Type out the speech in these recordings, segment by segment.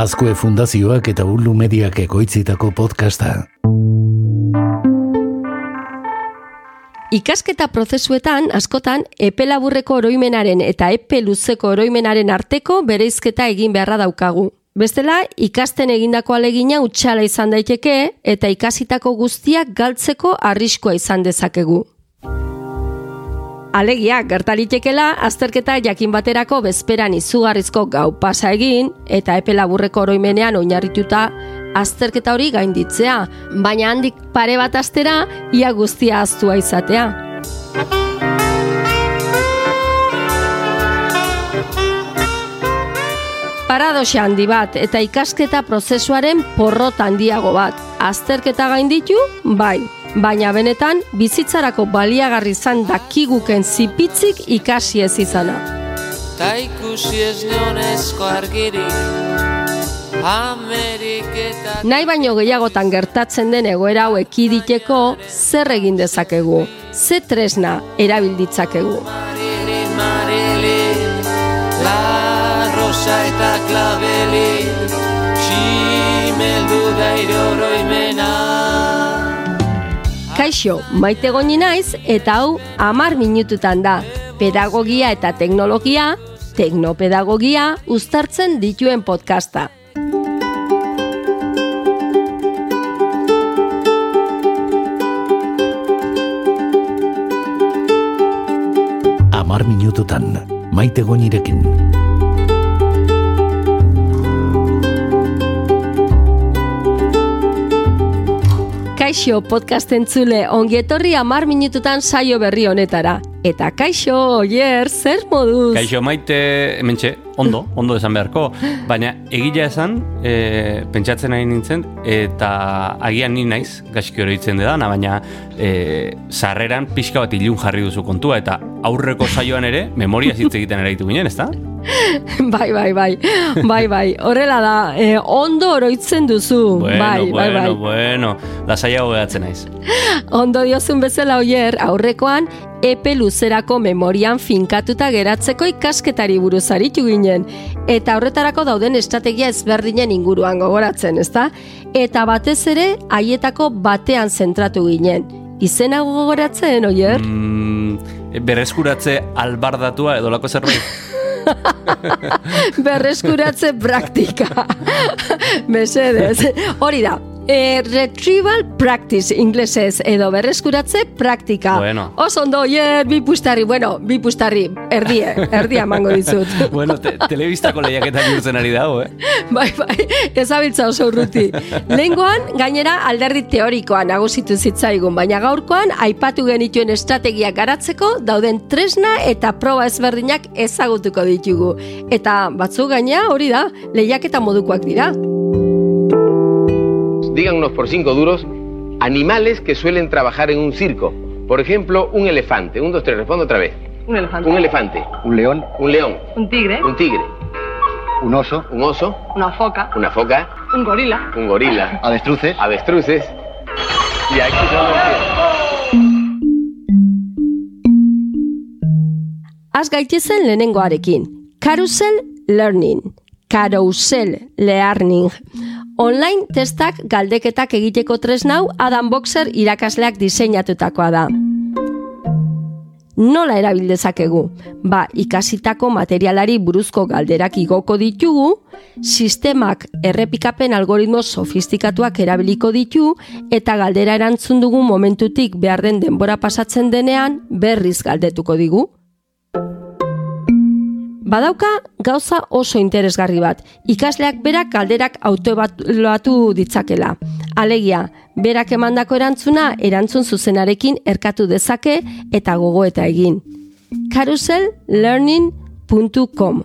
Azkue Fundazioak eta Ulu Mediak ekoitzitako podcasta. Ikasketa prozesuetan askotan epe laburreko oroimenaren eta epe luzeko oroimenaren arteko bereizketa egin beharra daukagu. Bestela, ikasten egindako alegina utxala izan daiteke eta ikasitako guztiak galtzeko arriskoa izan dezakegu. Alegia, gertalitekela, azterketa jakin baterako bezperan izugarrizko gau pasa egin, eta epe laburreko oroimenean oinarrituta azterketa hori gainditzea, baina handik pare bat astera, ia guztia aztua izatea. Paradoxe handi bat eta ikasketa prozesuaren porrot handiago bat. Azterketa gainditu, bai, baina benetan bizitzarako baliagarri izan dakiguken zipitzik ikasi ez izana. Ta ikusi ez neonezko argirik Ameriketa... Nahi baino gehiagotan gertatzen den egoera hau ekiditeko zer egin dezakegu, ze tresna erabilditzakegu. Marili, marili, la rosa eta klabeli, ximeldu dairo roimena. Kaixo, maite goni naiz eta hau amar minututan da. Pedagogia eta teknologia, teknopedagogia uztartzen dituen podcasta. Amar minututan, maite gonirekin. Kaixo podcast entzule, ongi etorri amar minututan saio berri honetara. Eta kaixo, oier, zer moduz? Kaixo, maite, mentxe, ondo, ondo esan beharko. Baina egila esan, e, pentsatzen nahi nintzen, eta agian ni naiz, gaizki hori ditzen deda, baina e, sarreran pixka bat ilun jarri duzu kontua, eta aurreko saioan ere, memoria hitz egiten ere ditu ginen, ezta? bai, bai, bai, bai, bai, horrela da, e, ondo oroitzen duzu, bueno, bai, bueno, bai, bai. Bueno, lasaiago behatzen naiz. Ondo diozun bezala oier, aurrekoan, epe luzerako memorian finkatuta geratzeko ikasketari buruz aritu ginen, eta horretarako dauden estrategia ezberdinen inguruan gogoratzen, ezta? Eta batez ere, haietako batean zentratu ginen. Izena gogoratzen, oier? Mm, berreskuratze albardatua edo zerbait? Berreskuratze praktika. Mesedez. Hori da, e, retrieval practice inglesez edo berreskuratze praktika. Bueno. Oso ondo, hier, bi pustarri, bueno, bi pustarri, erdie, erdia mango dizut. bueno, te, telebistako lehiaketan jurtzen ari dago, eh? bai, bai, ezabiltza oso urruti. Lehengoan, gainera alderdi teorikoan nagusitu zitzaigun, baina gaurkoan, aipatu genituen estrategia garatzeko, dauden tresna eta proba ezberdinak ezagutuko ditugu. Eta batzu gaina hori da, lehiaketa modukoak dira díganos por cinco duros, animales que suelen trabajar en un circo. Por ejemplo, un elefante. Un, dos, tres, respondo otra vez. Un elefante. Un elefante. Un león. Un león. Un tigre. Un tigre. Un oso. Un oso. Una foca. Una foca. Un gorila. Un gorila. Avestruces. Avestruces. Y aquí Az gaitezen lehenengoarekin. Carousel Learning. Carousel Learning. Online testak galdeketak egiteko tresnau Adam Boxer irakasleak diseinatutakoa da. Nola erabildezakegu? Ba, ikasitako materialari buruzko galderak igoko ditugu, sistemak errepikapen algoritmo sofistikatuak erabiliko ditu, eta galdera erantzun dugu momentutik behar den denbora pasatzen denean berriz galdetuko digu. Badauka gauza oso interesgarri bat. Ikasleak berak galderak autobatuatu ditzakela. Alegia, berak emandako erantzuna erantzun zuzenarekin erkatu dezake eta gogo eta egin. carousellearning.com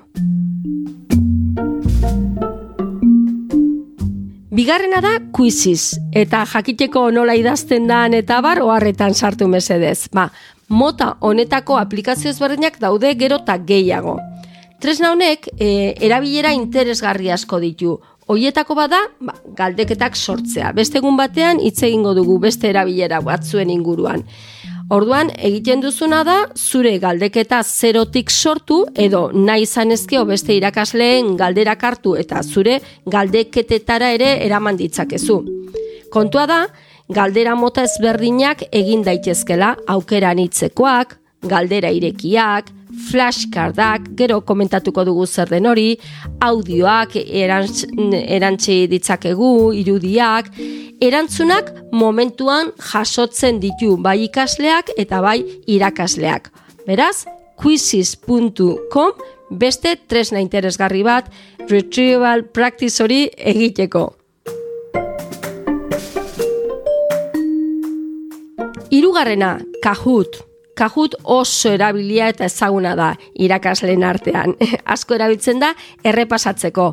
Bigarrena da quizzes eta jakiteko nola idazten dan eta bar oharretan sartu mesedez. Ba, mota honetako aplikazio ezberdinak daude gero eta gehiago. Tresna honek e, erabilera interesgarri asko ditu. Hoietako bada, ba, galdeketak sortzea. Beste egun batean hitz egingo dugu beste erabilera batzuen inguruan. Orduan, egiten duzuna da, zure galdeketa zerotik sortu edo nahi izan ezkeo beste irakasleen galderak hartu eta zure galdeketetara ere eraman ditzakezu. Kontua da, galdera mota ezberdinak egin daitezkela aukeran hitzekoak, galdera irekiak, flashcardak, gero komentatuko dugu zer den hori, audioak erantz, erantzi ditzakegu, irudiak, erantzunak momentuan jasotzen ditu bai ikasleak eta bai irakasleak. Beraz, quizzes.com beste tresna interesgarri bat retrieval practice hori egiteko. Hirugarrena, Kahoot. Kahoot oso erabilia eta ezaguna da irakasleen artean. Asko erabiltzen da errepasatzeko.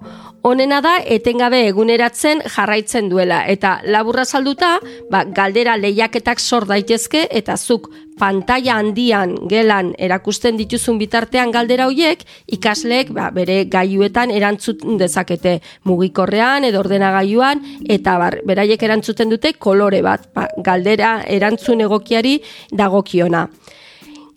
Honena da etengabe eguneratzen jarraitzen duela eta laburra salduta, ba, galdera lehiaketak sor daitezke eta zuk pantalla handian gelan erakusten dituzun bitartean galdera hoiek ikasleek ba, bere gaiuetan erantzuten dezakete mugikorrean edo ordenagailuan eta bar, beraiek erantzuten dute kolore bat, ba, galdera erantzun egokiari dagokiona.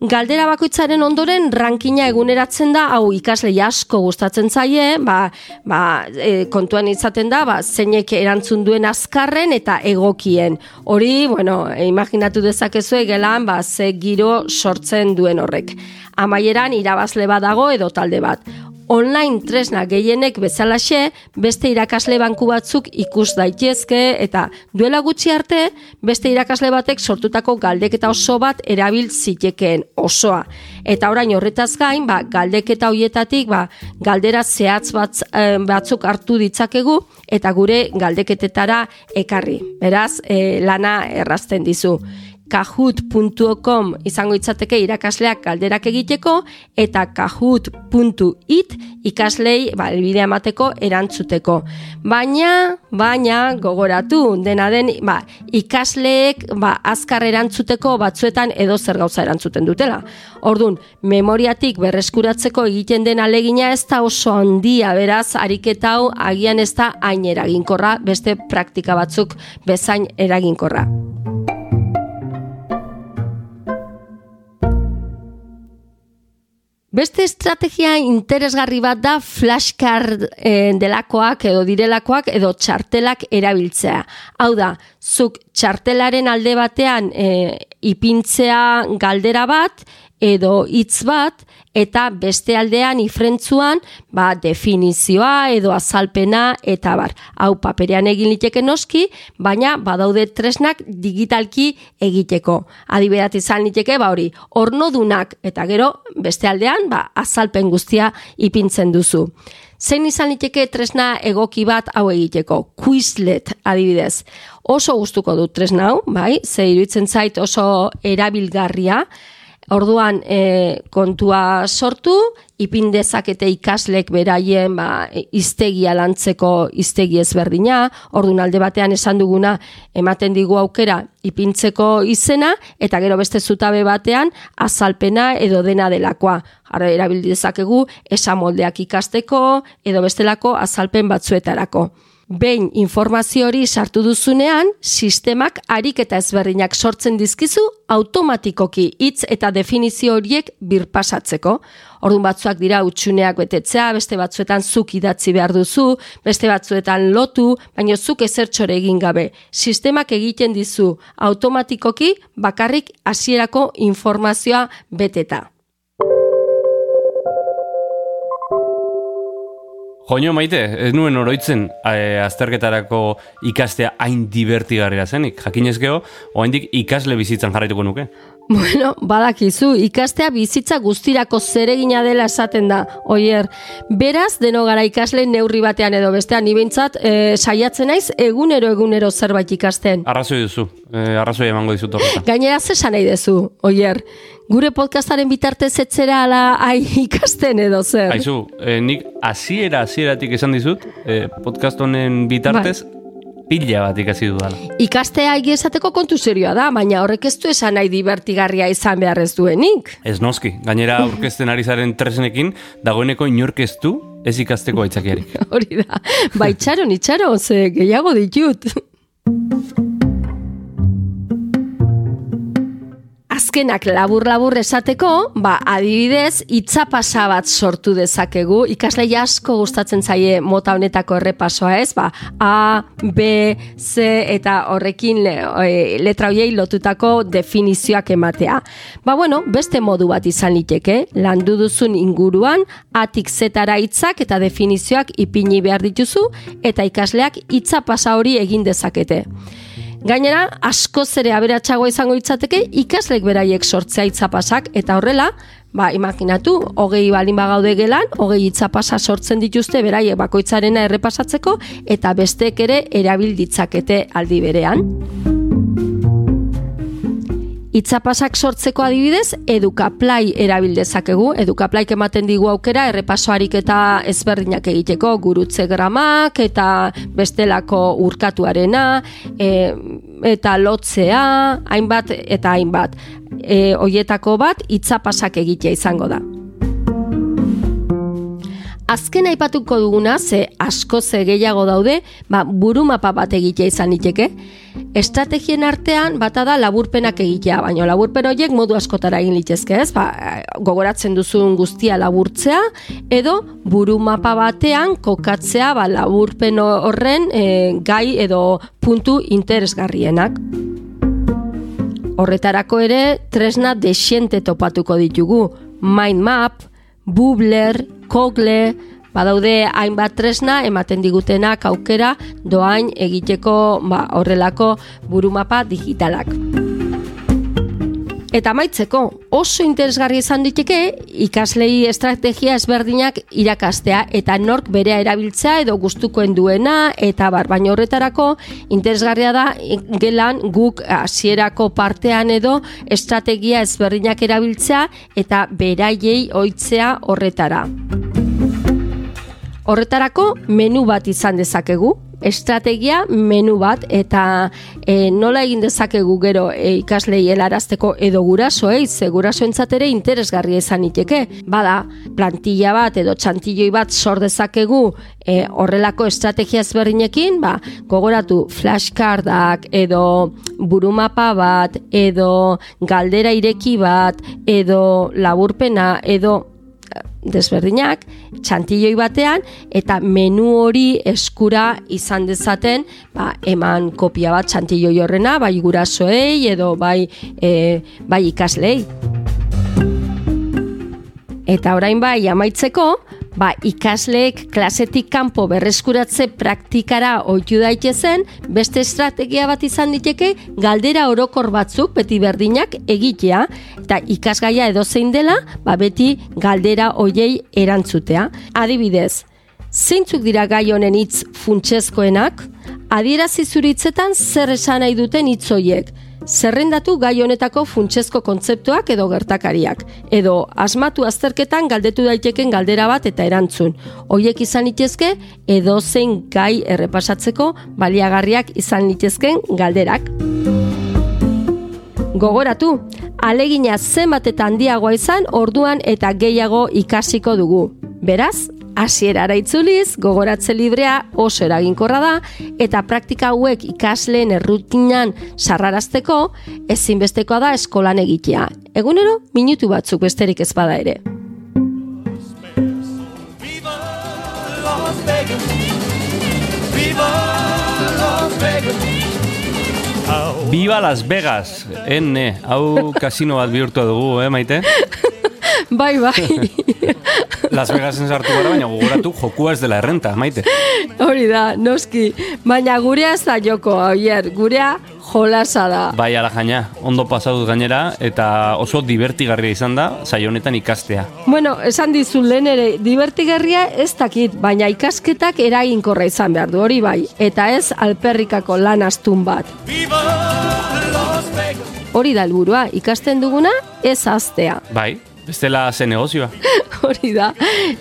Galdera bakoitzaren ondoren rankina eguneratzen da, hau ikasle asko gustatzen zaie, ba, ba, e, kontuan izaten da, ba, zeinek erantzun duen azkarren eta egokien. Hori, bueno, imaginatu dezakezu gelan, ba, ze giro sortzen duen horrek. Amaieran irabazle badago edo talde bat online tresna gehienek bezalaxe beste irakasle banku batzuk ikus daitezke eta duela gutxi arte beste irakasle batek sortutako galdeketa oso bat erabil zitekeen osoa. Eta orain horretaz gain, ba, galdeketa hoietatik ba, galdera zehatz batz, eh, batzuk hartu ditzakegu eta gure galdeketetara ekarri. Beraz, e, lana errazten dizu kahoot.com izango itzateke irakasleak galderak egiteko eta kahoot.it ikaslei ba, elbidea emateko erantzuteko. Baina, baina, gogoratu, dena den, ba, ikasleek ba, azkar erantzuteko batzuetan edo zer gauza erantzuten dutela. Ordun, memoriatik berreskuratzeko egiten den alegina ez da oso handia, beraz, ariketa hau agian ez da hain eraginkorra, beste praktika batzuk bezain eraginkorra. Beste estrategia interesgarri bat da flashcard e, delakoak edo direlakoak edo txartelak erabiltzea. Hau da, zuk txartelaren alde batean e, ipintzea galdera bat edo hitz bat eta beste aldean ifrentzuan ba, definizioa edo azalpena eta bar. Hau paperean egin liteke noski, baina badaude tresnak digitalki egiteko. Adiberat izan liteke ba hori, ornodunak eta gero beste aldean ba, azalpen guztia ipintzen duzu. Zein izan liteke tresna egoki bat hau egiteko? Quizlet adibidez. Oso gustuko dut tresna hau, bai? Ze iruditzen zait oso erabilgarria. Orduan e, kontua sortu, ipin dezakete ikaslek beraien ba, iztegia lantzeko iztegi ezberdina, orduan alde batean esan duguna ematen digu aukera ipintzeko izena, eta gero beste zutabe batean azalpena edo dena delakoa. Ara erabildi dezakegu esamoldeak ikasteko edo bestelako azalpen batzuetarako. Behin informazio hori sartu duzunean, sistemak harik eta ezberdinak sortzen dizkizu automatikoki hitz eta definizio horiek birpasatzeko. Orduan batzuak dira utxuneak betetzea, beste batzuetan zuk idatzi behar duzu, beste batzuetan lotu, baina zuk ezertxore egin gabe. Sistemak egiten dizu automatikoki bakarrik hasierako informazioa beteta. Joño maite, ez nuen oroitzen e, azterketarako ikastea hain divertigarria zenik. Jakinez geho, oaindik ikasle bizitzan jarraituko nuke. Bueno, badakizu, ikastea bizitza guztirako zeregina dela esaten da, oier. Beraz, deno gara ikasle neurri batean edo bestean, nibintzat, e, saiatzen naiz egunero egunero zerbait ikasten. Arrazoi duzu, e, arrazoi emango dizut horretan. Gainera, zesan nahi duzu, oier gure podcastaren bitartez etzera ala ai ikasten edo zer. Aizu, eh, nik hasiera hasieratik esan dizut, eh, podcast honen bitartez, bai. Pila bat ikasi dudala. Ikastea esateko kontu serioa da, baina horrek ez du esan nahi divertigarria izan behar ez duenik. Ez noski, gainera aurkezten ari zaren tresnekin, dagoeneko inorkeztu ez ikasteko aitzakiarik. Hori da, baitxaron, itxaron, ze gehiago ditut. Azkenak labur-labur esateko, ba, adibidez, itzapasa bat sortu dezakegu, ikasle asko gustatzen zaie mota honetako errepasoa ez, ba, A, B, C eta horrekin le, letra hoiei lotutako definizioak ematea. Ba, bueno, beste modu bat izan liteke, landu duzun inguruan, atik zetara hitzak eta definizioak ipini behar dituzu, eta ikasleak itzapasa hori egin dezakete. Gainera, asko zere aberatsagoa izango itzateke ikaslek beraiek sortzea itzapasak eta horrela, ba, imaginatu, hogei balin bagaude gelan, hogei itzapasa sortzen dituzte beraiek bakoitzarena errepasatzeko eta bestek ere erabil ditzakete aldi berean. Itzapasak sortzeko adibidez, edukaplai erabil dezakegu. Edukaplaik ematen digu aukera errepasoarik eta ezberdinak egiteko gurutze gramak eta bestelako urkatuarena e, eta lotzea, hainbat eta hainbat. E, hoietako bat itzapasak egitea izango da. Azken aipatuko duguna, ze asko ze gehiago daude, ba, burumapa bat egitea izan liteke. Estrategien artean bata da laburpenak egitea, baina laburpen horiek modu askotara egin litezke, ez? Ba, gogoratzen duzun guztia laburtzea, edo burumapa batean kokatzea ba, laburpen horren e, gai edo puntu interesgarrienak. Horretarako ere, tresna desiente topatuko ditugu. Mind map, Bubler, Kogle, badaude hainbat tresna ematen digutenak aukera doain egiteko ba, horrelako burumapa digitalak. Eta maitzeko, oso interesgarri izan diteke ikaslei estrategia ezberdinak irakastea eta nork berea erabiltzea edo gustukoen duena eta bar, baina horretarako interesgarria da gelan guk hasierako partean edo estrategia ezberdinak erabiltzea eta beraiei oitzea horretara. Horretarako menu bat izan dezakegu, estrategia menu bat eta e, nola egin dezakegu gero e, ikaslei helarazteko edo gurasoei ze gurasoentzat ere interesgarria izan iteke. Bada, plantilla bat edo txantilloi bat sor dezakegu e, horrelako estrategia ezberdinekin, ba, gogoratu flashcardak edo burumapa bat edo galdera ireki bat edo laburpena edo desberdinak, txantilloi batean, eta menu hori eskura izan dezaten, ba, eman kopia bat txantilloi horrena, bai gurasoei edo bai, e, bai ikaslei. Eta orain bai amaitzeko, ba, ikasleek klasetik kanpo berreskuratze praktikara oitu daitezen, beste estrategia bat izan diteke galdera orokor batzuk beti berdinak egitea, eta ikasgaia edo zein dela, ba, beti galdera hoiei erantzutea. Adibidez, zeintzuk dira gai honen hitz funtsezkoenak? Adierazi zuritzetan zer esan nahi duten hitz hoiek, zerrendatu gai honetako funtsezko kontzeptuak edo gertakariak, edo asmatu azterketan galdetu daiteken galdera bat eta erantzun. Hoiek izan litezke edo zein gai errepasatzeko baliagarriak izan litezken galderak. Gogoratu, alegina zenbat eta handiagoa izan orduan eta gehiago ikasiko dugu. Beraz, hasierara itzuliz, gogoratze librea oso eraginkorra da eta praktika hauek ikasleen errutinan sarrarazteko ezinbestekoa da eskolan egitea. Egunero minutu batzuk besterik ez bada ere. Viva Las Vegas, enne, hau kasino bat bihurtu dugu, eh, maite? bai, bai. Las Vegasen sartu gara, baina gogoratu jokua ez dela errenta, maite. Hori da, noski. Baina gurea ez da joko, oier, gurea jolasa da. Bai, ala jaina, ondo pasatu gainera, eta oso divertigarria izan da, saio honetan ikastea. Bueno, esan dizu lehen ere, divertigarria ez dakit, baina ikasketak eraginkorra izan behar du, hori bai, eta ez alperrikako lan astun bat. Hori da helburua, ikasten duguna ez aztea. Bai, bestela ze negozioa. Hori da.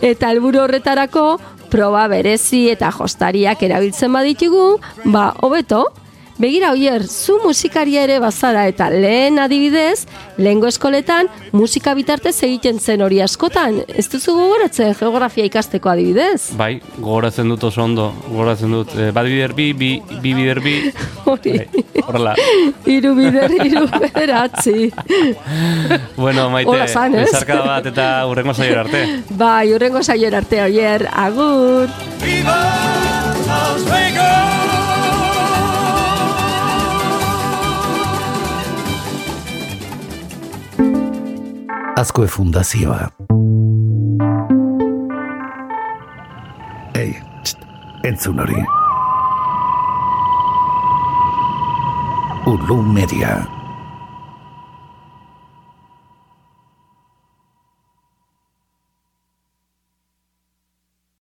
Eta helburu horretarako proba berezi eta jostariak erabiltzen baditugu, ba, hobeto, Begira, oier, zu musikaria ere bazara eta lehen adibidez, lehengo eskoletan musika bitartez egiten zen hori askotan. Ez duzu gogoratzen geografia ikasteko adibidez? Bai, gogoratzen dut oso ondo, gogoratzen dut. E, bat bider bi, bi, bi bider bi. Hori. Bai, Horrela. Iru bider, iru bederatzi. Bueno, maite, Hola, zan, ez? bezarkada bat eta urrengo zaior arte. Bai, urrengo saior arte, oier, agur. Azkoe fundazioa. Ei, txt, entzun hori. Ulu media.